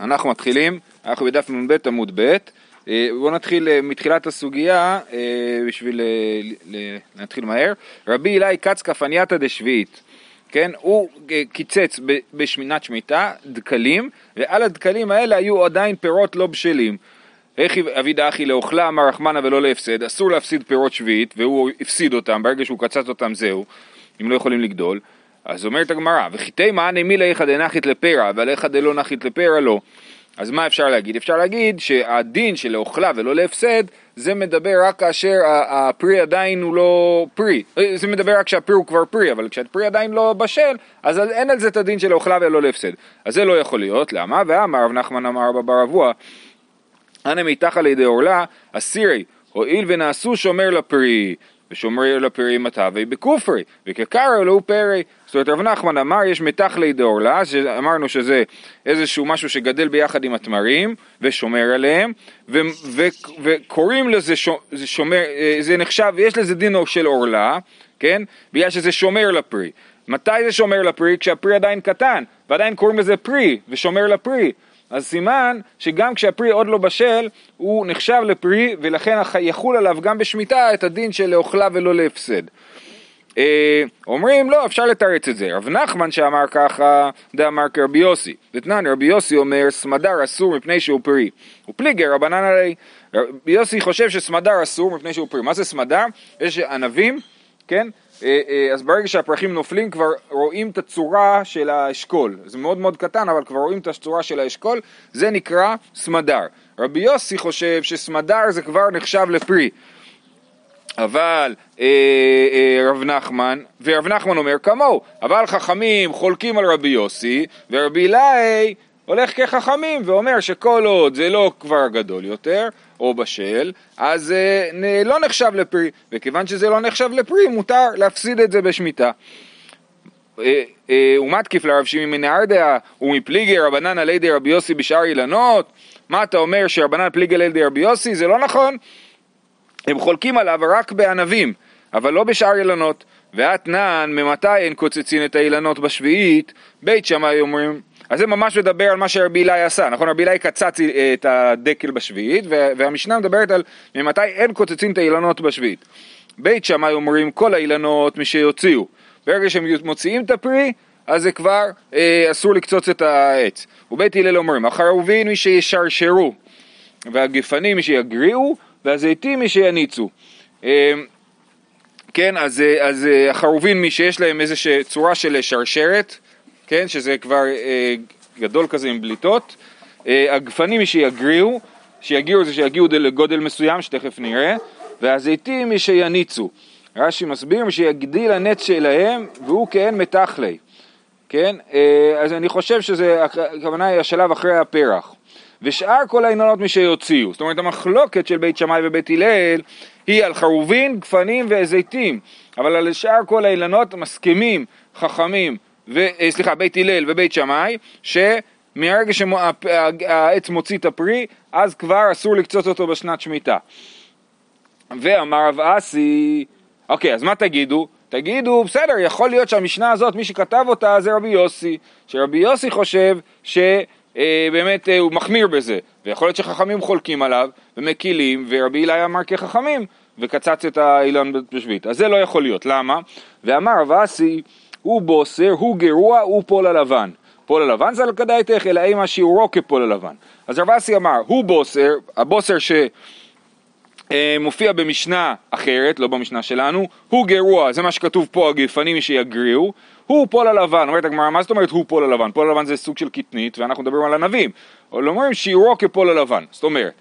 אנחנו מתחילים, אנחנו בדף נ"ב עמוד ב', אה, בואו נתחיל אה, מתחילת הסוגיה אה, בשביל להתחיל מהר. רבי אלי כץ כפנייתא דשביעית, כן, הוא קיצץ בשמינת שמיטה דקלים, ועל הדקלים האלה היו עדיין פירות לא בשלים. איך אבי דאחי לאוכלה אמר רחמנה ולא להפסד, אסור להפסיד פירות שביעית, והוא הפסיד אותם, ברגע שהוא קצץ אותם זהו, אם לא יכולים לגדול. אז אומרת הגמרא, וחיטי מעני מילי איכא דנחית לפרע, אבל איכא דלא נחית לפרע לא. אז מה אפשר להגיד? אפשר להגיד שהדין של לאוכלה ולא להפסד, זה מדבר רק כאשר הפרי עדיין הוא לא פרי. זה מדבר רק כשהפרי הוא כבר פרי, אבל כשהפרי עדיין לא בשל, אז אין על זה את הדין של לאוכלה ולא להפסד. אז זה לא יכול להיות, למה? ואמר רב נחמן אמר בבר אנא מתחת לידי עורלה, אסירי, הואיל ונעשו שומר לפרי, ושומר לפרי מטווי בכופרי, וכקרא לו פרי. זאת אומרת, רב נחמן אמר, יש מתחלי דאורלה, שאמרנו שזה איזשהו משהו שגדל ביחד עם התמרים, ושומר עליהם, וקוראים לזה ש- זה שומר, אה, זה נחשב, יש לזה דינו של עורלה, כן? בגלל שזה שומר לפרי. מתי זה שומר לפרי? כשהפרי עדיין קטן, ועדיין קוראים לזה פרי, ושומר לפרי. אז סימן שגם כשהפרי עוד לא בשל, הוא נחשב לפרי, ולכן יחול עליו גם בשמיטה את הדין של לאוכלה ולא להפסד. אה, אומרים לא, אפשר לתרץ את זה. רב נחמן שאמר ככה, דאמר כרבי יוסי. ותנן רבי יוסי אומר, סמדר אסור מפני שהוא פרי. הוא פליגר רבנן עלי. רבי יוסי חושב שסמדר אסור מפני שהוא פרי. מה זה סמדר? יש ענבים, כן? אה, אה, אז ברגע שהפרחים נופלים כבר רואים את הצורה של האשכול. זה מאוד מאוד קטן, אבל כבר רואים את הצורה של האשכול, זה נקרא סמדר. רבי יוסי חושב שסמדר זה כבר נחשב לפרי. אבל אה, אה, רב נחמן, ורב נחמן אומר כמוהו, אבל חכמים חולקים על רבי יוסי, ורבי אלי הולך כחכמים ואומר שכל עוד זה לא כבר גדול יותר, או בשל, אז אה, לא נחשב לפרי, וכיוון שזה לא נחשב לפרי, מותר להפסיד את זה בשמיטה. אה, אה, ומתקיף לרב שמעי מנהרדעה ומפליגי רבנן על ידי רבי יוסי בשאר אילנות מה אתה אומר שרבנן פליגי על ידי רבי יוסי? זה לא נכון הם חולקים עליו רק בענבים אבל לא בשאר אילנות ואתנן ממתי אין קוצצין את האילנות בשביעית בית שמאי אומרים אז זה ממש מדבר על מה שרבי אלי עשה, נכון? רבי אלי קצץ אה, את הדקל בשביעית, והמשנה מדברת על ממתי אין קוצצים את האילנות בשביעית. בית שמאי אומרים כל האילנות משיוציאו. ברגע שהם מוציאים את הפרי, אז זה כבר אה, אסור לקצוץ את העץ. ובית הלל אומרים, החרובין מי שישרשרו, והגפנים מי שיגריעו, והזיתים מי שיניצו. אה, כן, אז, אה, אז אה, החרובין מי שיש להם איזושהי צורה של שרשרת, כן, שזה כבר אה, גדול כזה עם בליטות. אה, הגפנים מי שיגריעו, שיגיעו זה שיגיעו לגודל מסוים שתכף נראה, והזיתים מי שיניצו. רש"י מסביר שיגדיל הנץ שלהם והוא כאין מתכלי, כן? אה, אז אני חושב שזה, הכוונה היא השלב אחרי הפרח. ושאר כל האילנות מי שיוציאו. זאת אומרת המחלוקת של בית שמאי ובית הלל היא על חרובין, גפנים וזיתים, אבל על שאר כל האילנות מסכימים חכמים ו, אה, סליחה, בית הלל ובית שמאי, שמהרגע שהעץ מוציא את הפרי, אז כבר אסור לקצוץ אותו בשנת שמיטה. ואמר רב אסי, אוקיי, אז מה תגידו? תגידו, בסדר, יכול להיות שהמשנה הזאת, מי שכתב אותה זה רבי יוסי, שרבי יוסי חושב שבאמת אה, אה, הוא מחמיר בזה, ויכול להיות שחכמים חולקים עליו ומקילים, ורבי אלי אמר כחכמים, וקצץ את האילן בשביעית. אז זה לא יכול להיות, למה? ואמר רב אסי, הוא בוסר, הוא גרוע, הוא פול הלבן. פול הלבן סלקא דעתך, אלא אימא שיעורו כפול הלבן. אז רב אסי אמר, הוא בוסר, הבוסר שמופיע במשנה אחרת, לא במשנה שלנו, הוא גרוע, זה מה שכתוב פה, הגפנים משיגרעו, הוא פול הלבן, אומרת הגמרא, מה זאת אומרת הוא פול הלבן? פול הלבן זה סוג של קטנית, ואנחנו מדברים על ענבים. אבל אומרים שיעורו כפול הלבן, זאת אומרת,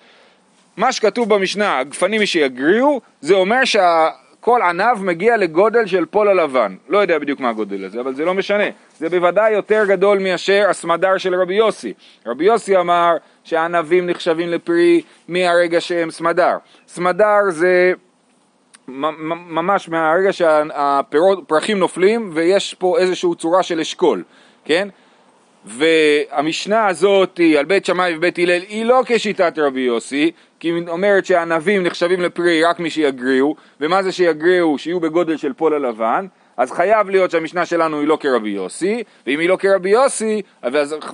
מה שכתוב במשנה, הגפנים משיגרעו, זה אומר שה... כל ענב מגיע לגודל של פול הלבן. לא יודע בדיוק מה הגודל הזה, אבל זה לא משנה. זה בוודאי יותר גדול מאשר הסמדר של רבי יוסי. רבי יוסי אמר שהענבים נחשבים לפרי מהרגע שהם סמדר. סמדר זה ממש מהרגע שהפרחים נופלים ויש פה איזושהי צורה של אשכול, כן? והמשנה הזאת על בית שמאי ובית הלל היא לא כשיטת רבי יוסי, כי היא אומרת שהענבים נחשבים לפרי רק מי שיגריעו, ומה זה שיגריעו? שיהיו בגודל של פול הלבן, אז חייב להיות שהמשנה שלנו היא לא כרבי יוסי, ואם היא לא כרבי יוסי,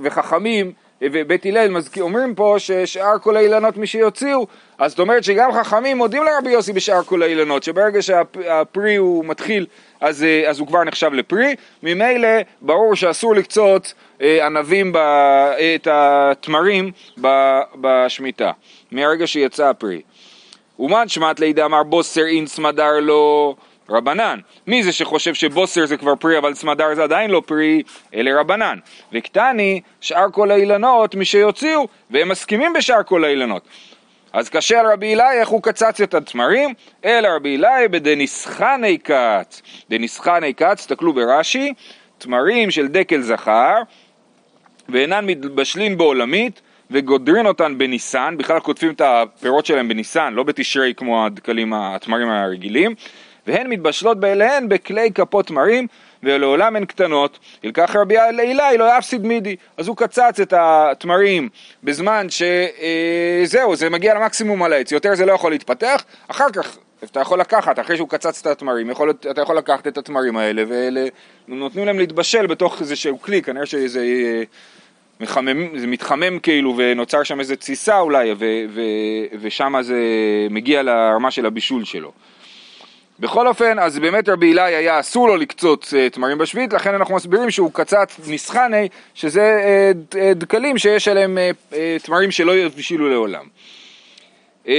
וחכמים ובית הלל אומרים פה ששאר כל האילנות מי שיוציאו, אז זאת אומרת שגם חכמים מודים לרבי יוסי בשאר כל האילנות, שברגע שהפרי הוא מתחיל אז, אה, אז הוא כבר נחשב לפרי, ממילא ברור שאסור לקצוץ אה, ענבים, ב, את התמרים בשמיטה, מהרגע שיצא הפרי. ומן שמעת לידה אמר בוסר אין סמדר לו רבנן. מי זה שחושב שבוסר זה כבר פרי אבל סמדר זה עדיין לא פרי? אלה רבנן. וקטני שאר כל האילנות מי שיוציאו והם מסכימים בשאר כל האילנות. אז קשה על רבי אלי איך הוא קצץ את התמרים, אלא רבי אלי בדניסחני קץ. דניסחני קץ, תסתכלו ברש"י, תמרים של דקל זכר, ואינן מתבשלים בעולמית, וגודרין אותן בניסן, בכלל כותבים את הפירות שלהם בניסן, לא בתשרי כמו הדקלים, התמרים הרגילים, והן מתבשלות באליהן בכלי כפות תמרים, ולעולם הן קטנות, ילקח רבי אלי לא יפסיד מידי, אז הוא קצץ את התמרים בזמן שזהו, אה, זה מגיע למקסימום על העץ, יותר זה לא יכול להתפתח, אחר כך אתה יכול לקחת, אחרי שהוא קצץ את התמרים, יכול, אתה יכול לקחת את התמרים האלה ונותנים להם להתבשל בתוך איזשהו כלי, כנראה שזה אה, מחמם, זה מתחמם כאילו ונוצר שם איזה תסיסה אולי ושם זה מגיע לרמה של הבישול שלו. בכל אופן, אז באמת רבי אלי היה אסור לו לקצוץ uh, תמרים בשביעית, לכן אנחנו מסבירים שהוא קצץ נסחני, שזה uh, דקלים שיש עליהם uh, uh, תמרים שלא יבשילו לעולם. Uh,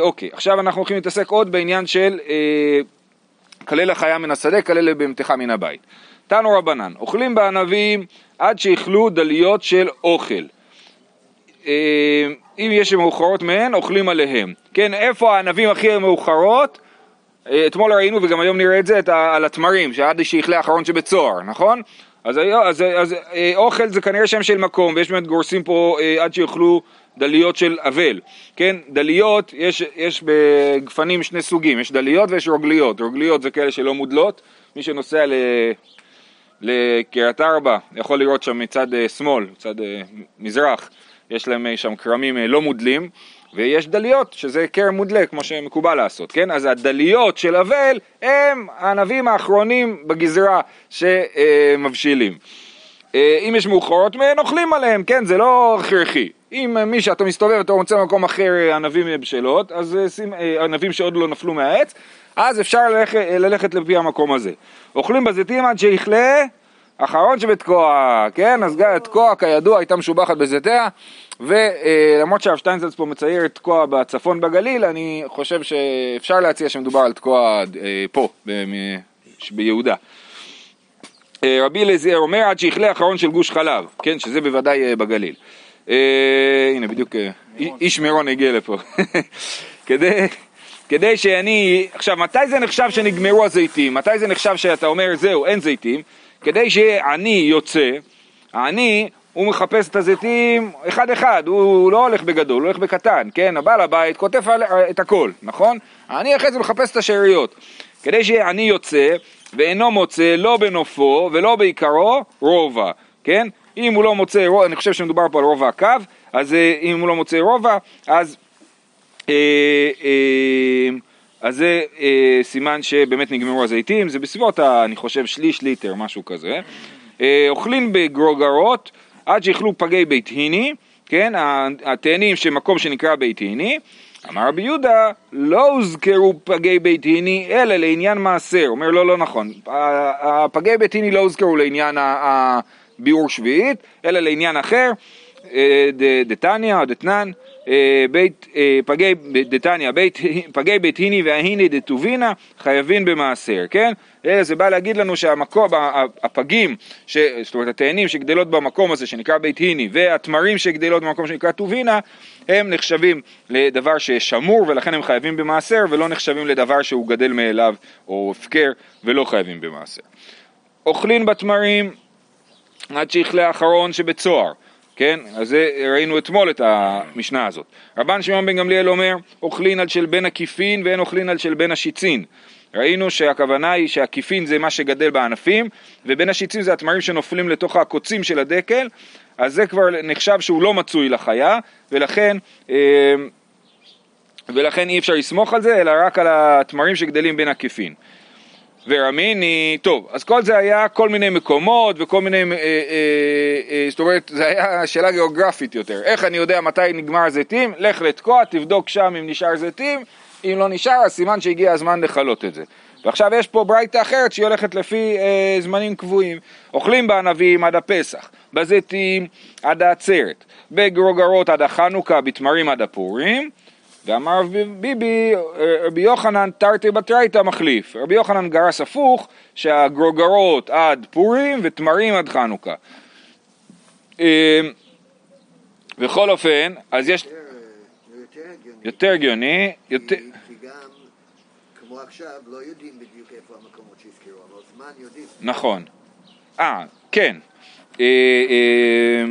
אוקיי, עכשיו אנחנו הולכים להתעסק עוד בעניין של uh, כלל החיה מן השדה, כלל לבהמתך מן הבית. תנו רבנן, אוכלים בענבים עד שיאכלו דליות של אוכל. Uh, אם יש מאוחרות מהן, אוכלים עליהם. כן, איפה הענבים הכי מאוחרות? אה, אתמול ראינו וגם היום נראה את זה על התמרים, שעד שיכלה האחרון שבצוהר, נכון? אז, אז, אז, אז אה, אוכל זה כנראה שם של מקום, ויש באמת גורסים פה אה, עד שיאכלו דליות של אבל, כן? דליות, יש, יש בגפנים שני סוגים, יש דליות ויש רוגליות, רוגליות זה כאלה שלא מודלות, מי שנוסע ל... לקריית ארבע, יכול לראות שם מצד שמאל, מצד מזרח, יש להם שם כרמים לא מודלים, ויש דליות, שזה כרם מודלה, כמו שמקובל לעשות, כן? אז הדליות של אבל הם הענבים האחרונים בגזרה שמבשילים. אה, אם יש מאוחרות מהן, אוכלים עליהם, כן? זה לא הכרחי. אם מי שאתה מסתובב ואתה מוצא במקום אחר אה, ענבים בשלות, אז אה, ענבים שעוד לא נפלו מהעץ, אז אפשר ללכת, ללכת לפי המקום הזה. אוכלים בזיתים עד שיכלה אחרון שבתקוע, כן? אז תקוע כידוע הייתה משובחת בזיתיה. ולמרות שהרב שטיינזלץ פה מצייר תקוע בצפון בגליל, אני חושב שאפשר להציע שמדובר על תקוע אה, פה, ביהודה. אה, רבי אליעזר אומר עד שיכלה אחרון של גוש חלב, כן, שזה בוודאי אה, בגליל. הנה בדיוק איש מירון הגיע לפה. כדי, כדי שאני, עכשיו מתי זה נחשב שנגמרו הזיתים? מתי זה נחשב שאתה אומר זהו אין זיתים? כדי שאני יוצא, אני הוא מחפש את הזיתים אחד אחד, הוא לא הולך בגדול, הוא הולך בקטן, כן? הבעל הבית כותב את הכל, נכון? אני אחרי זה מחפש את השאריות. כדי שאני יוצא ואינו מוצא לא בנופו ולא בעיקרו רובע, כן? אם הוא לא מוצא, אני חושב שמדובר פה על רובע הקו, אז אה, אם הוא לא מוצא רובע, אז, אה, אה, אז זה אה, סימן שבאמת נגמרו הזיתים, זה בסביבות, ה, אני חושב, שליש ליטר, משהו כזה. אה, אוכלים בגרוגרות עד שיאכלו פגי בית היני, כן, התאנים של מקום שנקרא בית היני, אמר רבי יהודה, לא הוזכרו פגי בית היני אלא לעניין מעשר, אומר לא, לא נכון, הפגי בית היני לא הוזכרו לעניין הביאור שביעית, אלא לעניין אחר, אה, דתניא או דתנן, אה, בית, אה, פגי, דתניא, פגי בית היני וההיני דטובינה חייבים במעשר, כן? זה בא להגיד לנו שהמקום, הפגים, ש, זאת אומרת התאנים שגדלות במקום הזה שנקרא בית היני והתמרים שגדלות במקום שנקרא טובינה הם נחשבים לדבר ששמור ולכן הם חייבים במעשר ולא נחשבים לדבר שהוא גדל מאליו או הפקר ולא חייבים במעשר. אוכלים בתמרים עד שיכלה האחרון שבצוהר כן? אז זה, ראינו אתמול את המשנה הזאת. רבן שמעון בן גמליאל אומר, אוכלין על של בן עקיפין ואין אוכלין על של בן השיצין. ראינו שהכוונה היא שהעקיפין זה מה שגדל בענפים, ובין השיצים זה התמרים שנופלים לתוך הקוצים של הדקל, אז זה כבר נחשב שהוא לא מצוי לחיה, ולכן, אה, ולכן אי אפשר לסמוך על זה, אלא רק על התמרים שגדלים בין עקיפין. ורמיני, טוב, אז כל זה היה כל מיני מקומות וכל מיני, אה, אה, אה, זאת אומרת, זה היה שאלה גיאוגרפית יותר. איך אני יודע מתי נגמר זיתים? לך לתקוע, תבדוק שם אם נשאר זיתים, אם לא נשאר, אז סימן שהגיע הזמן לכלות את זה. ועכשיו יש פה ברייתא אחרת שהיא הולכת לפי אה, זמנים קבועים. אוכלים בענבים עד הפסח, בזיתים עד העצרת, בגרוגרות עד החנוכה, בתמרים עד הפורים. ואמר ביבי, רבי יוחנן תרתי בתרייתא מחליף. רבי יוחנן גרס הפוך, שהגרוגרות עד פורים ותמרים עד חנוכה. אה, בכל אופן, אז יש... יותר הגיוני. יותר... גם, כמו עכשיו, לא יודעים בדיוק איפה המקומות שהזכירו, אבל זמן יודעים. נכון. אה, כן. אה, אה,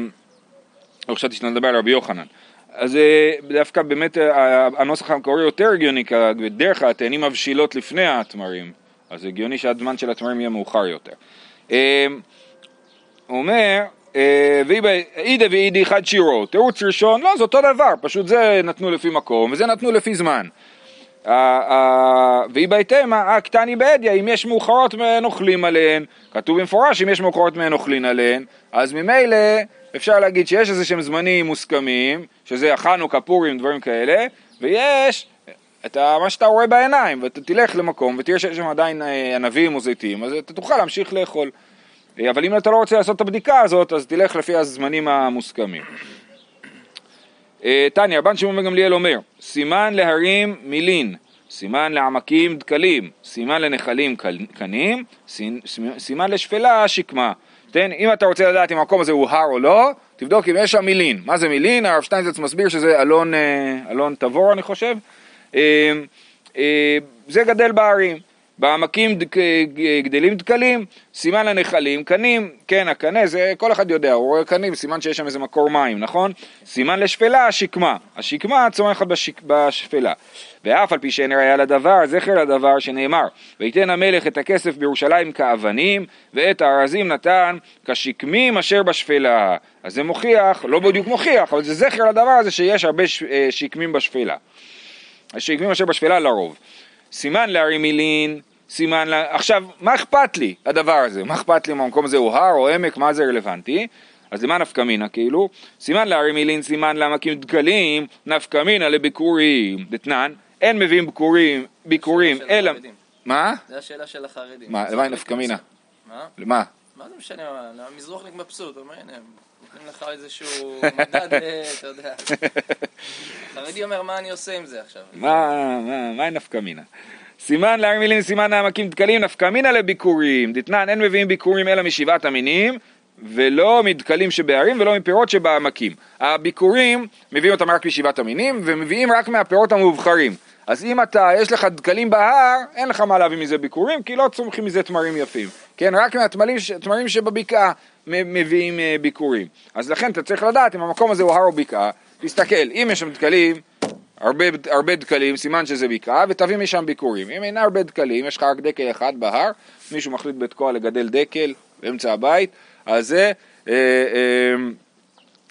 לא חשבתי שנדבר על רבי יוחנן. אז אה, דווקא באמת אה, הנוסח המקורי יותר הגיוני, בדרך כלל התאנים מבשילות לפני התמרים, אז הגיוני שהזמן של התמרים יהיה מאוחר יותר. אה, הוא אומר, ואידה ואידי חד שירו, תירוץ ראשון, לא, זה אותו דבר, פשוט זה נתנו לפי מקום וזה נתנו לפי זמן. והיא בהתאמה, קטני באדיה, אם יש מאוחרות מהן אוכלים עליהן, כתוב במפורש אם יש מאוחרות מהן אוכלים עליהן, אז ממילא אפשר להגיד שיש איזה שהם זמנים מוסכמים, שזה החנוכה, פורים, דברים כאלה, ויש את מה שאתה רואה בעיניים, ואתה תלך למקום ותראה שיש שם עדיין אה, ענבים או זיתים, אז אתה תוכל להמשיך לאכול. אה, אבל אם אתה לא רוצה לעשות את הבדיקה הזאת, אז תלך לפי הזמנים המוסכמים. תניא, רבן שמעון בן גמליאל אומר, סימן להרים מילין, סימן לעמקים דקלים, סימן לנחלים קנים, סימן לשפלה שקמה. תן, אם אתה רוצה לדעת אם המקום הזה הוא הר או לא, תבדוק אם יש שם מילין. מה זה מילין? הרב שטיינזץ מסביר שזה אלון, אה, אלון תבור אני חושב. אה, אה, זה גדל בהרים. בעמקים גדלים דקלים, סימן לנחלים, קנים, כן, הקנה זה כל אחד יודע, הוא רואה קנים, סימן שיש שם איזה מקור מים, נכון? סימן לשפלה, השקמה, השקמה צומחת בשיק, בשפלה. ואף על פי שאין ראיה לדבר, זכר לדבר שנאמר, ויתן המלך את הכסף בירושלים כאבנים, ואת הארזים נתן כשקמים אשר בשפלה. אז זה מוכיח, לא בדיוק מוכיח, אבל זה זכר לדבר הזה שיש הרבה אה, שקמים בשפלה. השקמים אשר בשפלה לרוב. סימן להרים מילין, סימן, לה... עכשיו, מה אכפת לי הדבר הזה? מה אכפת לי אם המקום הזה הוא הר או עמק, מה זה רלוונטי? אז למה נפקא מינה כאילו? סימן להרים מילין, סימן להמקים דקלים, נפקא מינה לביקורים. דתנן, אין מביאים ביקורים, ביקורים, אלא... מה? זה השאלה של החרדים. מה, למה נפקא מינה? מה? למה? מה זה משנה, המזרוחניק מבסוט, אומר, הנה, נותנים לך איזשהו מדד, אה, אתה יודע. החרדי אומר, מה אני עושה עם זה עכשיו? מה, מה, מה נפקא מינה? סימן להר מילים, סימן העמקים דקלים, נפקא מינה לביקורים. דתנן, אין מביאים ביקורים אלא משבעת המינים, ולא מדקלים שבהרים ולא מפירות שבעמקים. הביקורים, מביאים אותם רק משבעת המינים, ומביאים רק מהפירות המובחרים. אז אם אתה, יש לך דקלים בהר, אין לך מה להביא מזה ביקורים, כי לא צומחים מזה תמרים יפים. כן, רק מהתמרים שבבקעה מביאים אה, ביקורים. אז לכן אתה צריך לדעת אם המקום הזה הוא הר או בקעה, תסתכל, אם יש שם דקלים, הרבה, הרבה דקלים, סימן שזה בקעה, ותביא משם ביקורים. אם אין הרבה דקלים, יש לך רק דקל אחד בהר, מישהו מחליט בתקוע לגדל דקל באמצע הבית, אז זה, אה, אה,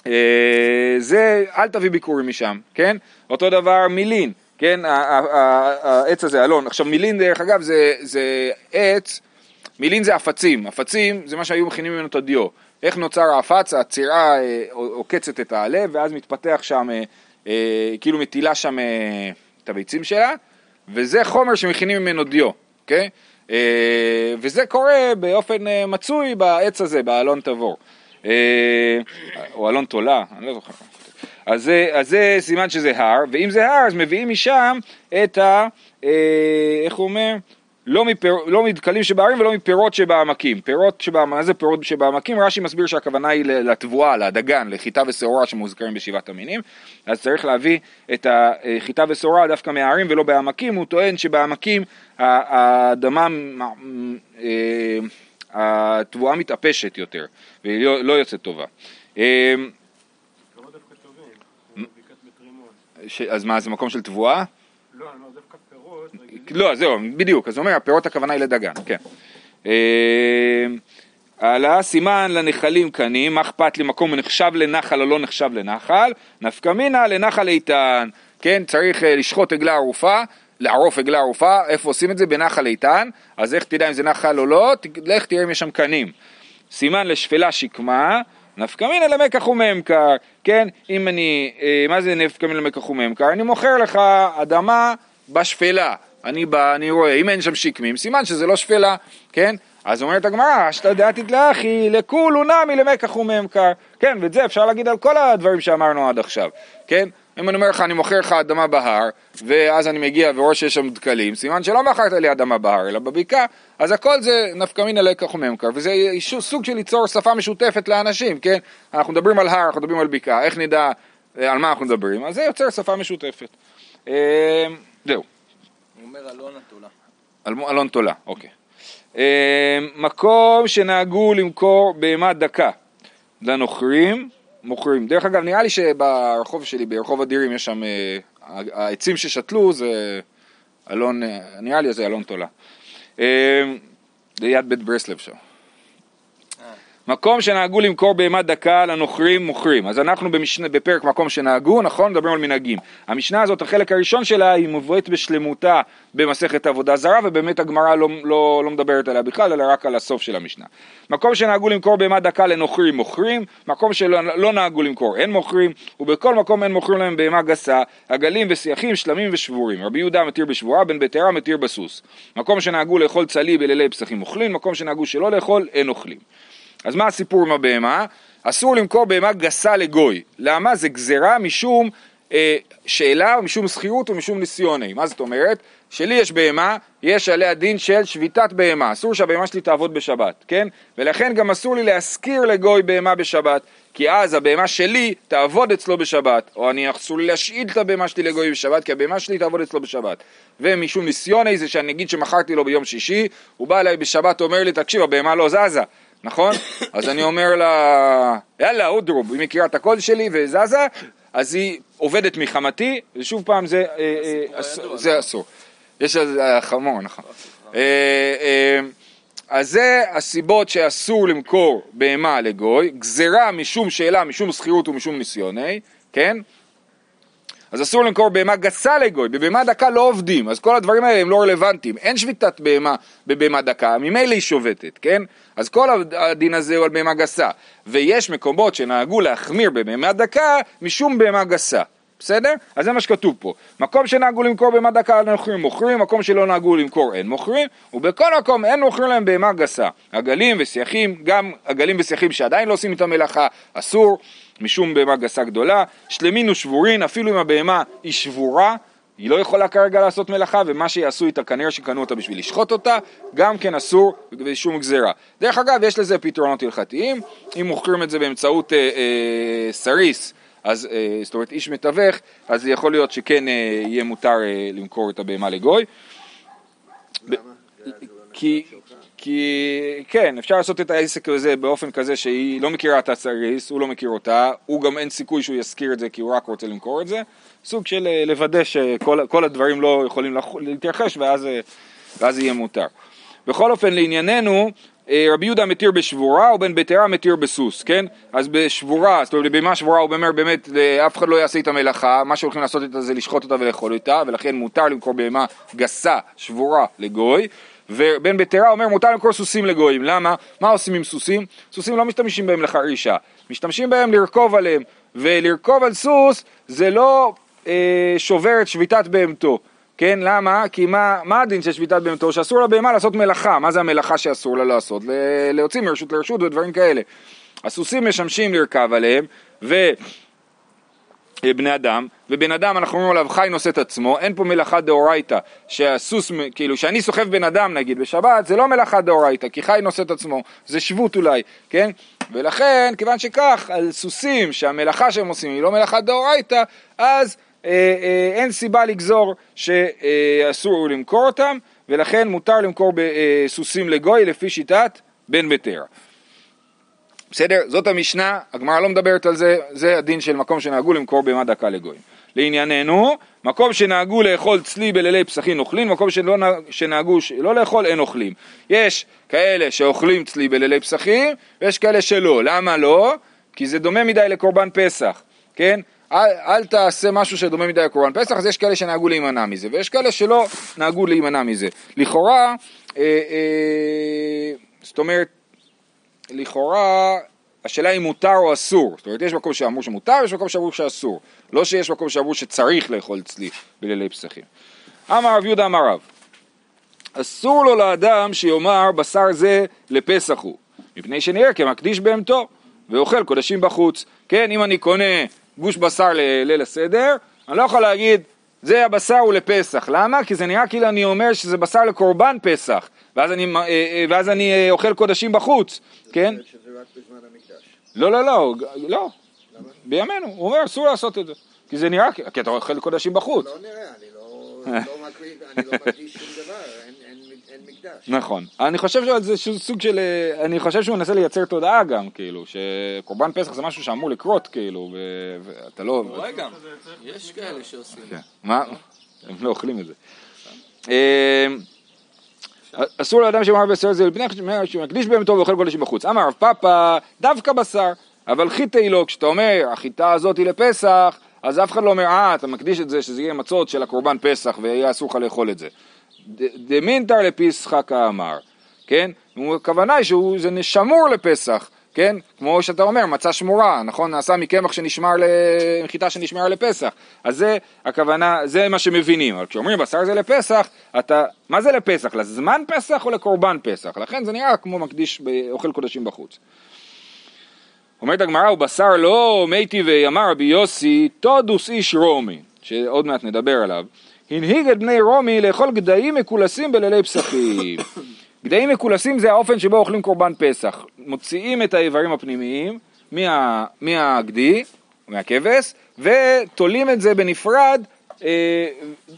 אה, זה, אל תביא ביקורים משם, כן? אותו דבר מילין, כן? העץ הזה, אלון. עכשיו מילין דרך אגב זה, זה עץ, מילין זה עפצים, עפצים זה מה שהיו מכינים ממנו את הדיו. איך נוצר העפץ? הצירה אה, עוקצת את העלה ואז מתפתח שם, אה, כאילו מטילה שם אה, את הביצים שלה, וזה חומר שמכינים ממנו דיו, אוקיי? אה, וזה קורה באופן אה, מצוי בעץ הזה, באלון תבור. או אלון תולה, אני לא זוכר. אז זה, אז זה סימן שזה הר, ואם זה הר אז מביאים משם את ה... איך הוא אומר? לא, מפיר, לא מדקלים שבהרים ולא מפירות שבעמקים. פירות שבעמקים, מה זה פירות שבעמקים? רש"י מסביר שהכוונה היא לתבואה, לדגן, לחיטה ושעורה שמוזכרים בשבעת המינים. אז צריך להביא את החיטה ושעורה דווקא מהערים ולא בעמקים. הוא טוען שבעמקים האדמה, אה, התבואה מתאפשת יותר, והיא לא, לא יוצאת טובה. אה, אז מה, זה מקום של תבואה? לא, אני אומר דווקא. לא, זהו, בדיוק, אז הוא אומר, הפירות הכוונה היא לדגן, כן. אה, הלאה, סימן לנחלים קנים, מה אכפת לי מקום נחשב לנחל או לא נחשב לנחל, נפקא מינה לנחל איתן, כן, צריך לשחוט עגלה ערופה, לערוף עגלה ערופה, איפה עושים את זה? בנחל איתן, אז איך תדע אם זה נחל או לא? לך תראה אם יש שם קנים. סימן לשפלה שקמה, נפקא מינא למקח וממכר, כן? אם אני, אה, מה זה נפקא מינא למקח וממכר? אני מוכר לך אדמה בשפלה, אני בא, אני רואה, אם אין שם שקמים, סימן שזה לא שפלה, כן? אז אומרת הגמרא, אשתא דעתית לאחי, לכולו נמי למקח וממכר, כן? ואת זה אפשר להגיד על כל הדברים שאמרנו עד עכשיו, כן? אם אני אומר לך, אני מוכר לך אדמה בהר, ואז אני מגיע ורואה שיש שם דקלים, סימן שלא מכרת לי אדמה בהר, אלא בבקעה, אז הכל זה נפקא מינא לקח וממכר, וזה סוג של ליצור שפה משותפת לאנשים, כן? אנחנו מדברים על הר, אנחנו מדברים על בקעה, איך נדע אה, על מה אנחנו מדברים? אז זה יוצר שפה משותפת. אה, זהו. אומר אלון התולה. אלון תולה, אוקיי. אה, מקום שנהגו למכור בהמה דקה לנוכרים, מוכרים. דרך אגב, נראה לי שברחוב שלי, ברחוב אדירים, יש שם, אה, העצים ששתלו זה אלון, אה, נראה לי זה אלון תולה. אה, ליד בית ברסלב שם. מקום שנהגו למכור בהמה דקה לנוכרים מוכרים. אז אנחנו במשנה, בפרק מקום שנהגו, נכון? מדברים על מנהגים. המשנה הזאת, החלק הראשון שלה, היא מובאת בשלמותה במסכת עבודה זרה, ובאמת הגמרא לא, לא, לא מדברת עליה בכלל, אלא רק על הסוף של המשנה. מקום שנהגו למכור בהמה דקה לנוכרים מוכרים, מקום שלא לא נהגו למכור אין מוכרים, ובכל מקום אין מוכרים להם בהמה גסה, עגלים ושיחים, שלמים ושבורים. רבי יהודה מתיר בשבורה, בן ביתרה מתיר בסוס. מקום שנהגו לאכול צלי בלילי פסחים אוכלים, מקום שנהגו שלא לאכול אין אוכלים. אז מה הסיפור עם הבהמה? אסור למכור בהמה גסה לגוי. למה? זה גזירה משום אה, שאלה, משום שכירות ומשום ניסיוני. מה זאת אומרת? שלי יש בהמה, יש עליה דין של שביתת בהמה. אסור שהבהמה שלי תעבוד בשבת, כן? ולכן גם אסור לי להשכיר לגוי בהמה בשבת, כי אז הבהמה שלי תעבוד אצלו בשבת, או אני אסור לי להשאיל את הבהמה שלי לגוי בשבת, כי הבהמה שלי תעבוד אצלו בשבת. ומשום ניסיוני זה שאני אגיד שמכרתי לו ביום שישי, הוא בא אליי בשבת, אומר לי, תקשיב, הבהמה לא זזה. נכון? אז אני אומר לה, יאללה, אודרוב, היא מכירה את הקול שלי וזזה, אז היא עובדת מחמתי, ושוב פעם זה, אה, אה, זה לא? אסור. יש על זה חמור, נכון. אה, אה, אז זה הסיבות שאסור למכור בהמה לגוי, גזירה משום שאלה, משום שכירות ומשום ניסיוני, כן? אז אסור למכור בהמה גסה לגוי, בבהמה דקה לא עובדים, אז כל הדברים האלה הם לא רלוונטיים, אין שביתת בהמה בבהמה דקה, ממילא היא שובתת, כן? אז כל הדין הזה הוא על בהמה גסה, ויש מקומות שנהגו להחמיר בבהמה דקה משום בהמה גסה, בסדר? אז זה מה שכתוב פה, מקום שנהגו למכור בהמה דקה נוכרים מוכרים, מקום שלא נהגו למכור אין מוכרים, ובכל מקום אין מוכרים להם בהמה גסה, עגלים ושיחים, גם עגלים ושיחים שעדיין לא עושים את המלאכה, אסור, משום בהמה גסה גדולה, שלמין ושבורין, אפילו אם הבהמה היא שבורה, היא לא יכולה כרגע לעשות מלאכה, ומה שיעשו איתה כנראה שקנו אותה בשביל לשחוט אותה, גם כן אסור בשום גזירה. דרך אגב, יש לזה פתרונות הלכתיים, אם מוכרים את זה באמצעות אה, אה, סריס, אז אה, זאת אומרת איש מתווך, אז יכול להיות שכן אה, יהיה מותר אה, למכור את הבהמה לגוי. לא כי. כי כן, אפשר לעשות את העסק הזה באופן כזה שהיא לא מכירה את הסריס, הוא לא מכיר אותה, הוא גם אין סיכוי שהוא יזכיר את זה כי הוא רק רוצה למכור את זה, סוג של לוודא שכל כל הדברים לא יכולים להתרחש ואז, ואז יהיה מותר. בכל אופן לענייננו, רבי יהודה מתיר בשבורה ובן ביתרה מתיר בסוס, כן? אז בשבורה, זאת אומרת במה שבורה הוא אומר באמת אה, אף אחד לא יעשה את המלאכה, מה שהולכים לעשות איתה זה לשחוט אותה ולאכול אותה, ולכן מותר למכור בהמה גסה, שבורה, לגוי. ובן ביתרה אומר מותר למכור סוסים לגויים, למה? מה עושים עם סוסים? סוסים לא משתמשים בהם לחרישה, משתמשים בהם לרכוב עליהם, ולרכוב על סוס זה לא אה, שובר את שביתת בהמתו, כן? למה? כי מה, מה הדין של שביתת בהמתו? שאסור לבהמה לעשות מלאכה, מה זה המלאכה שאסור לה לעשות? להוציא מרשות לרשות ודברים כאלה. הסוסים משמשים לרכב עליהם, ו... בני אדם, ובן אדם אנחנו אומרים עליו חי נושא את עצמו, אין פה מלאכה דאורייתא, שהסוס, כאילו שאני סוחב בן אדם נגיד בשבת, זה לא מלאכה דאורייתא, כי חי נושא את עצמו, זה שבות אולי, כן? ולכן, כיוון שכך, על סוסים שהמלאכה שהם עושים היא לא מלאכה דאורייתא, אז אין סיבה לגזור שאסור למכור אותם, ולכן מותר למכור בסוסים לגוי לפי שיטת בן ביתרה. בסדר? זאת המשנה, הגמרא לא מדברת על זה, זה הדין של מקום שנהגו למכור בהמה דקה לגויים. לענייננו, מקום שנהגו לאכול צלי בלילי פסחים אוכלים, מקום שלא נה- שנהגו לא לאכול אין אוכלים. יש כאלה שאוכלים צלי בלילי פסחים, ויש כאלה שלא. למה לא? כי זה דומה מדי לקורבן פסח, כן? אל, אל תעשה משהו שדומה מדי לקורבן פסח, אז יש כאלה שנהגו להימנע מזה, ויש כאלה שלא נהגו להימנע מזה. לכאורה, אה, אה, זאת אומרת, לכאורה, השאלה היא מותר או אסור. זאת אומרת, יש מקום שאמרו שמותר, יש מקום שאמרו שאסור. לא שיש מקום שאמרו שצריך לאכול צלי בלילי פסחים. אמר רב יהודה אמר רב, אסור לו לאדם שיאמר בשר זה לפסח הוא, מפני שנראה כמקדיש בהמתו ואוכל קודשים בחוץ. כן, אם אני קונה גוש בשר לליל הסדר, אני לא יכול להגיד זה הבשר הוא לפסח. למה? כי זה נראה כאילו אני אומר שזה בשר לקורבן פסח, ואז אני, אה, אה, ואז אני אה, אוכל קודשים בחוץ, כן? שזה רק בזמן המקדש. לא, לא, לא, לא, בימינו, הוא אומר אסור לעשות את זה, כי זה נראה, כי אתה אוכל קודשים בחוץ. לא נראה, אני לא לא מקריב, אני לא מקדיש שום דבר, אין- מקדש. נכון. אני חושב שזה שהוא סוג של... אה, אני חושב שהוא מנסה לייצר תודעה גם, כאילו, שקורבן פסח זה משהו שאמור לקרות, כאילו, ו- ואתה לא... רואה גם, יש כאלה שעושים. כן. מה? הם לא אוכלים את זה. אה, אסור לאדם שאומר בשר זה לפני שמקדיש בהמתו ואוכל קודשים בחוץ. אמר רב פאפא, דווקא בשר, אבל חיטי לו, כשאתה אומר החיטה הזאת היא לפסח, אז אף אחד לא אומר, אה, אתה מקדיש את זה שזה יהיה מצות של הקורבן פסח ויהיה אסור לך לאכול את זה. ד- דמינתר לפיסחא כאמר, כן? הכוונה היא שזה שמור לפסח, כן? כמו שאתה אומר, מצה שמורה, נכון? נעשה מקמח שנשמר, ל... מחיטה שנשמרה לפסח. אז זה הכוונה, זה מה שמבינים. אבל כשאומרים בשר זה לפסח, אתה, מה זה לפסח? לזמן פסח או לקורבן פסח? לכן זה נראה כמו מקדיש באוכל קודשים בחוץ. אומרת הגמרא, הוא בשר לא מתי ויאמר רבי יוסי, תודוס איש רומי, שעוד מעט נדבר עליו. הנהיג את בני רומי לאכול גדיים מקולסים בלילי פסחים. גדיים מקולסים זה האופן שבו אוכלים קורבן פסח. מוציאים את האיברים הפנימיים מה, מהגדי, מהכבש, ותולים את זה בנפרד, אה,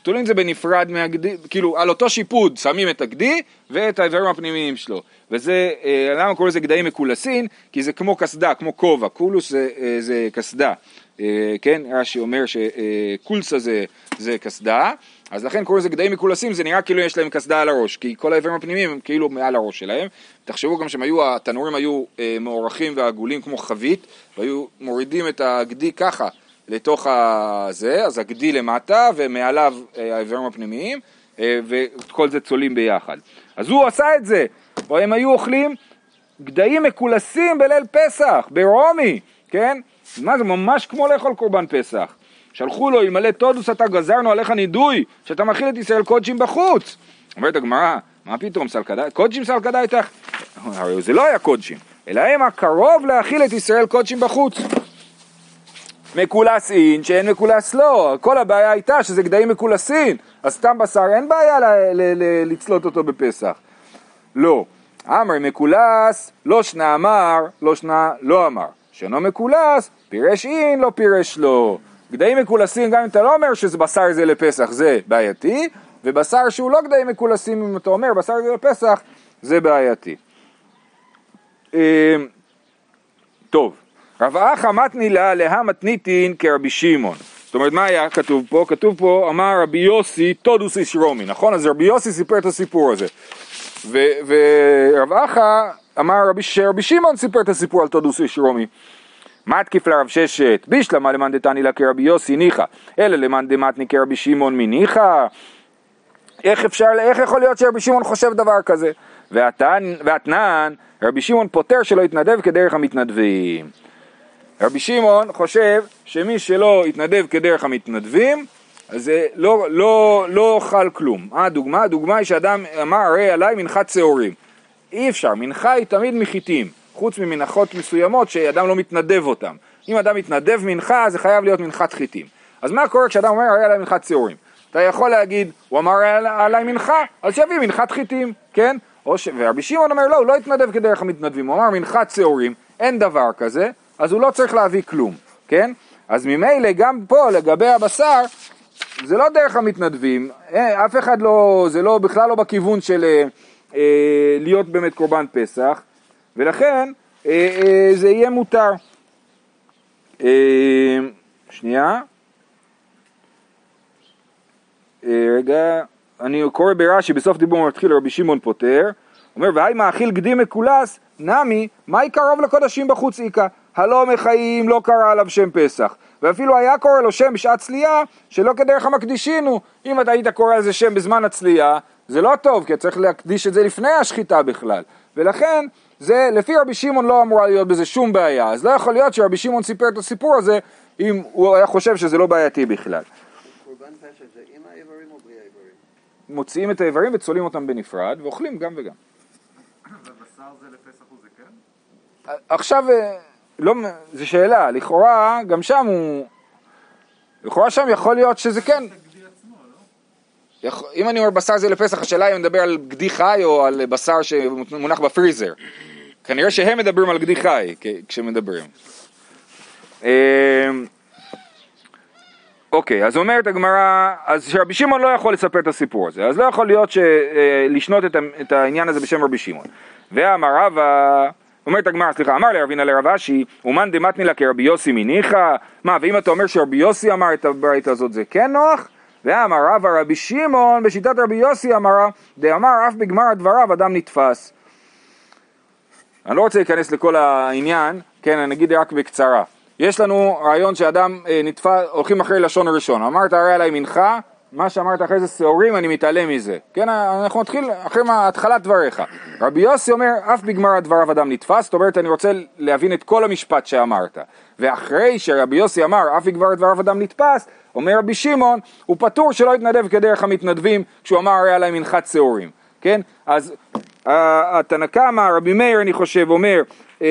תולים את זה בנפרד מהגדי, כאילו על אותו שיפוד שמים את הגדי ואת האיברים הפנימיים שלו. וזה, אה, למה קוראים לזה גדיים מקולסין? כי זה כמו קסדה, כמו כובע, קולוס זה, אה, זה קסדה. אה, כן, רש"י אומר שקולסה זה, זה קסדה, אז לכן קוראים לזה גדיים מקולסים, זה נראה כאילו יש להם קסדה על הראש, כי כל האיברים הפנימיים הם כאילו מעל הראש שלהם. תחשבו גם שהם היו, התנורים היו אה, מוערכים ועגולים כמו חבית, והיו מורידים את הגדי ככה לתוך הזה, אז הגדי למטה ומעליו אה, האיברים הפנימיים, אה, וכל זה צולים ביחד. אז הוא עשה את זה, והם היו אוכלים גדיים מקולסים בליל פסח, ברומי, כן? מה זה ממש כמו לאכול קורבן פסח. שלחו לו, אלמלא תודוס אתה גזרנו עליך נידוי, שאתה מאכיל את ישראל קודשים בחוץ. אומרת הגמרא, מה פתאום סלקדאי, קודשים סלקדאי איתך? הרי זה לא היה קודשים, אלא הם הקרוב להאכיל את ישראל קודשים בחוץ. מקולס אין שאין מקולס לא, כל הבעיה הייתה שזה גדיים מקולסין, אז סתם בשר אין בעיה ל- ל- ל- אותו בפסח. לא. אמר מקולס, לא שנה אמר, לא שנה לא אמר. שאינו מקולס, פירש אין, לא פירש לא. גדיים מקולסים, גם אם אתה לא אומר שזה בשר זה לפסח, זה בעייתי, ובשר שהוא לא גדיים מקולסים, אם אתה אומר בשר זה לפסח, זה בעייתי. אמ, טוב, רב אחא מתני לה להא מתניתין כרבי שמעון. זאת אומרת, מה היה כתוב פה? כתוב פה, אמר רבי יוסי תודוס איש רומי, נכון? אז רבי יוסי סיפר את הסיפור הזה. ורב אחא אמר רבי, שרבי שמעון סיפר את הסיפור על תודוס איש רומי. מתקיף לרב ששת, בישלמה למאן דתני לה כרבי יוסי ניחא, אלא למאן דמתני כרבי שמעון מניחא. איך אפשר, איך יכול להיות שרבי שמעון חושב דבר כזה? והתנן, רבי שמעון פוטר שלא יתנדב כדרך המתנדבים. רבי שמעון חושב שמי שלא יתנדב כדרך המתנדבים, אז לא, לא, לא חל כלום. מה הדוגמה? הדוגמה היא שאדם אמר הרי עליי מנחת שעורים. אי אפשר, מנחה היא תמיד מחיטים, חוץ ממנחות מסוימות שאדם לא מתנדב אותן. אם אדם מתנדב מנחה, זה חייב להיות מנחת חיטים. אז מה קורה כשאדם אומר הרי עליי מנחת שעורים? אתה יכול להגיד, הוא אמר עלי- עליי מנחה, אז שיביא מנחת חיטים, כן? ש... ורבי שמעון אומר לא, הוא לא התנדב כדרך המתנדבים, הוא אמר מנחת שעורים, אין דבר כזה, אז הוא לא צריך להביא כלום, כן? אז ממילא גם פה לגבי הבשר, זה לא דרך המתנדבים, אה, אף אחד לא, זה לא, בכלל לא בכיוון של אה, אה, להיות באמת קורבן פסח, ולכן אה, אה, זה יהיה מותר. אה, שנייה. אה, רגע, אני קורא ברש"י בסוף דיבור מתחיל רבי שמעון פוטר, אומר והי מאכיל גדי מקולס, נמי, מהי קרוב לקודשים בחוץ איכא? הלא מחיים לא קרא עליו שם פסח. ואפילו היה קורא לו שם בשעת צלייה, שלא כדרך המקדישין הוא. אם אתה היית קורא לזה שם בזמן הצלייה, זה לא טוב, כי צריך להקדיש את זה לפני השחיטה בכלל. ולכן, זה, לפי רבי שמעון לא אמורה להיות בזה שום בעיה. אז לא יכול להיות שרבי שמעון סיפר את הסיפור הזה, אם הוא היה חושב שזה לא בעייתי בכלל. קורבן פסח זה עם האיברים או בלי האיברים? מוציאים את האיברים וצולעים אותם בנפרד, ואוכלים גם וגם. ובשר זה לפסח הוא זה כן? עכשיו, אה, לא, זו שאלה, לכאורה, גם שם הוא... לכאורה שם יכול להיות שזה כן. אם אני אומר בשר זה לפסח, השאלה אם אני מדבר על גדי חי או על בשר שמונח בפריזר. כנראה שהם מדברים על גדי חי כשמדברים. אמ, אוקיי, אז אומרת הגמרא, אז שרבי שמעון לא יכול לספר את הסיפור הזה, אז לא יכול להיות ש- אה, לשנות את העניין הזה בשם רבי שמעון. ואמר רבא, אומרת הגמרא, סליחה, אמר לרבינה לרב אשי, אומן דמתני לה כרבי יוסי מניחא, מה, ואם אתה אומר שרבי יוסי אמר את הברית הזאת זה כן נוח? ואמר רבא רבי שמעון, בשיטת רבי יוסי אמרה, דאמר אף בגמר דבריו אדם נתפס. אני לא רוצה להיכנס לכל העניין, כן, אני אגיד רק בקצרה. יש לנו רעיון שאדם אה, נתפס, הולכים אחרי לשון ראשון. אמרת הרי עליי מנחה, מה שאמרת אחרי זה שעורים, אני מתעלם מזה. כן, אנחנו נתחיל אחרי התחלת דבריך. רבי יוסי אומר, אף בגמר דבריו אדם נתפס, זאת אומרת, אני רוצה להבין את כל המשפט שאמרת. ואחרי שרבי יוסי אמר, אף בגמר דבריו אדם נתפס, אומר רבי שמעון, הוא פטור שלא יתנדב כדרך המתנדבים, כשהוא אמר הרי עליי מנחת שעורים. כן? אז אה, התנא קמא, רבי מאיר אני חושב, אומר, אה,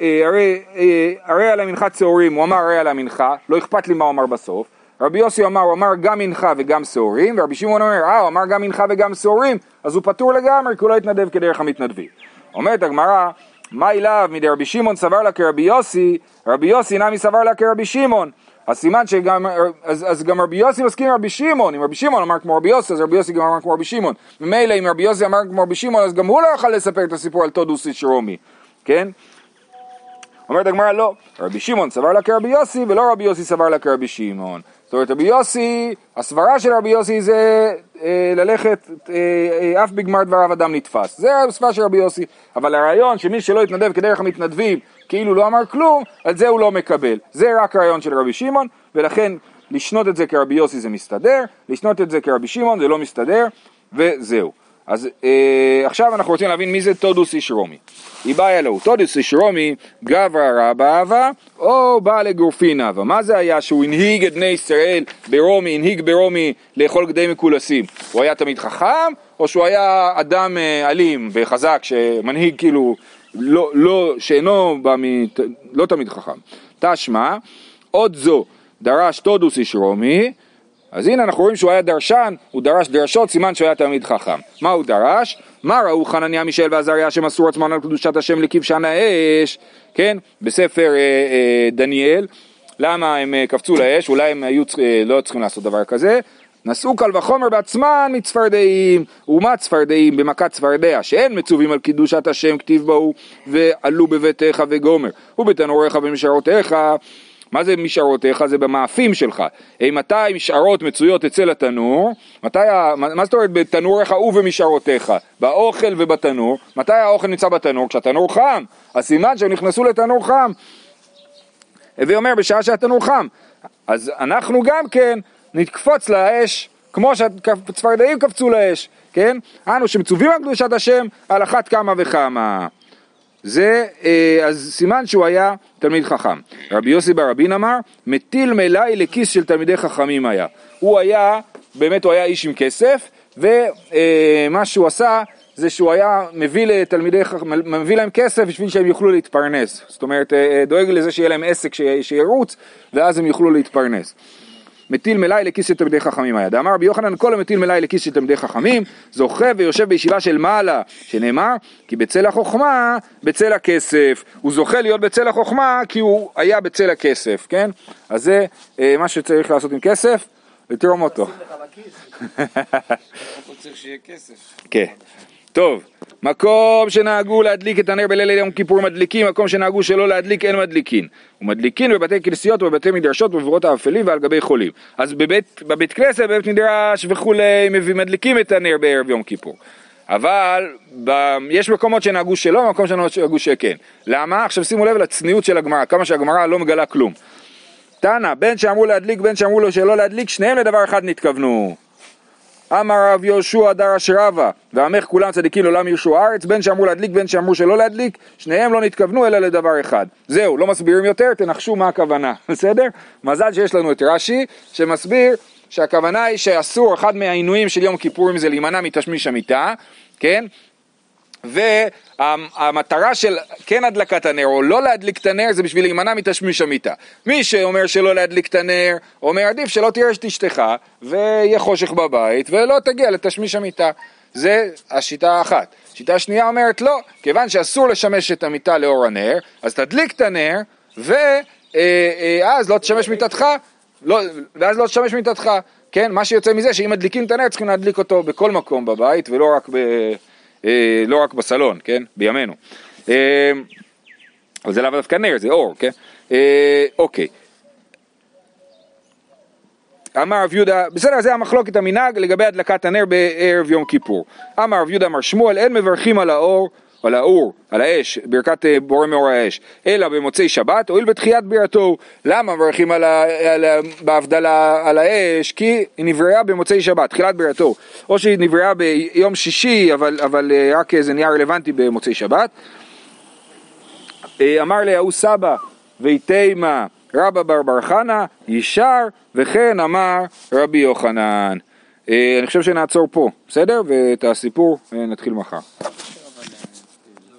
אה, הרי, אה, הרי על שעורים, הוא אמר הרי על המנחה, לא אכפת לי מה הוא אמר בסוף. רבי יוסי אמר, הוא אמר גם מנחה וגם שעורים, ורבי שמעון אומר, אה, הוא אמר גם מנחה וגם שעורים, אז הוא פטור לגמרי, כי הוא לא יתנדב כדרך המתנדבים. אומרת הגמרא, מה אליו מדי רבי שמעון סבר לה כרבי יוסי, רבי יוסי נמי סבר לה כרבי שמעון. אז סימן שגם, אז, אז גם רבי יוסי מסכים עם רבי שמעון, אם רבי שמעון אמר כמו רבי יוסי, אז רבי יוסי גם אמר כמו רבי שמעון. ממילא אם רבי יוסי אמר כמו רבי שמעון, אז גם הוא לא יכול לספר את הסיפור על תודוס איש רומי, כן? אומרת הגמרא לא, רבי שמעון סבר לה כרבי יוסי ולא רבי יוסי סבר לה כרבי שמעון. זאת אומרת רבי יוסי, הסברה של רבי יוסי זה ללכת אה, אה, אף בגמר דבריו אדם נתפס. זה הסברה של רבי יוסי. אבל הרעיון שמי שלא יתנדב כדרך המתנדבים כאילו לא אמר כלום, על זה הוא לא מקבל. זה רק רעיון של רבי שמעון ולכן לשנות את זה כרבי יוסי זה מסתדר, לשנות את זה כרבי שמעון זה לא מסתדר וזהו. אז אה, עכשיו אנחנו רוצים להבין מי זה תודוס איש רומי. איבאיה לו, תודוס איש רומי, גברא רבא אבה, או בא לגורפין אבה. מה זה היה שהוא הנהיג את בני ישראל ברומי, הנהיג ברומי לאכול גדי מקולסים? הוא היה תמיד חכם, או שהוא היה אדם אה, אלים וחזק שמנהיג כאילו, לא, לא, שאינו בא מ... לא תמיד חכם. תשמע, עוד זו, דרש תודוס איש רומי, אז הנה אנחנו רואים שהוא היה דרשן, הוא דרש דרשות, סימן שהוא היה תלמיד חכם. מה הוא דרש? מה ראו חנניה מישל ועזריה שמסרו עצמם על קדושת השם לכבשן האש, כן? בספר אה, אה, דניאל. למה הם אה, קפצו לאש? אולי הם היו, אה, לא צריכים לעשות דבר כזה. נשאו קל וחומר בעצמן מצפרדעים, ומה צפרדעים במכת צפרדע, שאין מצווים על קידושת השם כתיב בו, ועלו בביתך וגומר, ובתנוריך ומשערותיך, מה זה משערותיך? זה במאפים שלך. מתי משערות מצויות אצל התנור? מתי, ה... מה זאת אומרת בתנוריך ובמשערותיך? באוכל ובתנור. מתי האוכל נמצא בתנור? כשהתנור חם. אז סימן שהם נכנסו לתנור חם. הווי אומר בשעה שהתנור חם. אז אנחנו גם כן נקפוץ לאש כמו שהצפרדעים קפצו לאש, כן? אנו שמצווים על קדושת השם על אחת כמה וכמה. זה, אה, אז סימן שהוא היה תלמיד חכם. רבי יוסי בר רבין אמר, מטיל מלאי לכיס של תלמידי חכמים היה. הוא היה, באמת הוא היה איש עם כסף, ומה שהוא עשה זה שהוא היה מביא לתלמידי חכמים, מביא להם כסף בשביל שהם יוכלו להתפרנס. זאת אומרת, אה, דואג לזה שיהיה להם עסק שירוץ, ואז הם יוכלו להתפרנס. מטיל מלאי לכיס של תלמידי חכמים היה. דאמר רבי יוחנן כל המטיל מלאי לכיס של תלמידי חכמים זוכה ויושב בישיבה של מעלה שנאמר כי בצל החוכמה בצל הכסף הוא זוכה להיות בצל החוכמה כי הוא היה בצל הכסף כן אז זה אה, מה שצריך לעשות עם כסף לתרום אותו. כן. טוב, מקום שנהגו להדליק את הנר בליל יום כיפור מדליקים, מקום שנהגו שלא להדליק אין מדליקין. ומדליקין בבתי כנסיות ובבתי מדרשות ובבורות האפלים ועל גבי חולים. אז בבית, בבית כנסת, בבית מדרש וכולי, מדליקים את הנר בערב יום כיפור. אבל ב... יש מקומות שנהגו שלא, מקומות שנהגו שכן. למה? עכשיו שימו לב לצניעות של הגמרא, כמה שהגמרא לא מגלה כלום. תנא, בין שאמרו להדליק, בין שאמרו לו שלא להדליק, שניהם לדבר אחד נתכוונו. אמר רב יהושע דרש רבא, ועמך כולם צדיקים לעולם ירשו הארץ, בין שאמרו להדליק, בין שאמרו שלא להדליק, שניהם לא נתכוונו אלא לדבר אחד. זהו, לא מסבירים יותר, תנחשו מה הכוונה, בסדר? מזל שיש לנו את רש"י, שמסביר שהכוונה היא שאסור, אחד מהעינויים של יום כיפורים זה להימנע מתשמיש המיטה, כן? והמטרה של כן הדלקת הנר או לא להדליק את הנר זה בשביל להימנע מתשמיש המיטה. מי שאומר שלא להדליק את הנר, אומר עדיף שלא תראה את אשתך ויהיה חושך בבית ולא תגיע לתשמיש המיטה. זה השיטה האחת. שיטה שנייה אומרת לא, כיוון שאסור לשמש את המיטה לאור הנר, אז תדליק את הנר ואז לא תשמש מיטתך, לא, ואז לא תשמש מיטתך. כן, מה שיוצא מזה שאם מדליקים את הנר צריכים להדליק אותו בכל מקום בבית ולא רק ב... אה, לא רק בסלון, כן? בימינו. אה, אבל זה לאו דווקא נר, זה אור, כן? אה, אוקיי. אמר רב יהודה, בסדר, זה המחלוקת המנהג לגבי הדלקת הנר בערב יום כיפור. אמר רב יהודה אמר שמואל, אין מברכים על האור, על האור, על האש, ברכת אה, בורא מאור האש, אלא במוצאי שבת, הואיל בתחיית בירתו. למה מברכים על ה, על ה, בהבדלה על האש? כי היא נבראה במוצאי שבת, תחילת בירתו. או שהיא נבראה ביום שישי, אבל, אבל אה, רק זה נהיה רלוונטי במוצאי שבת. אה, אמר ליהו סבא, ויתימה רבא בר בר חנה, ישר, וכן אמר רבי יוחנן. אני חושב שנעצור פה, בסדר? ואת הסיפור נתחיל מחר.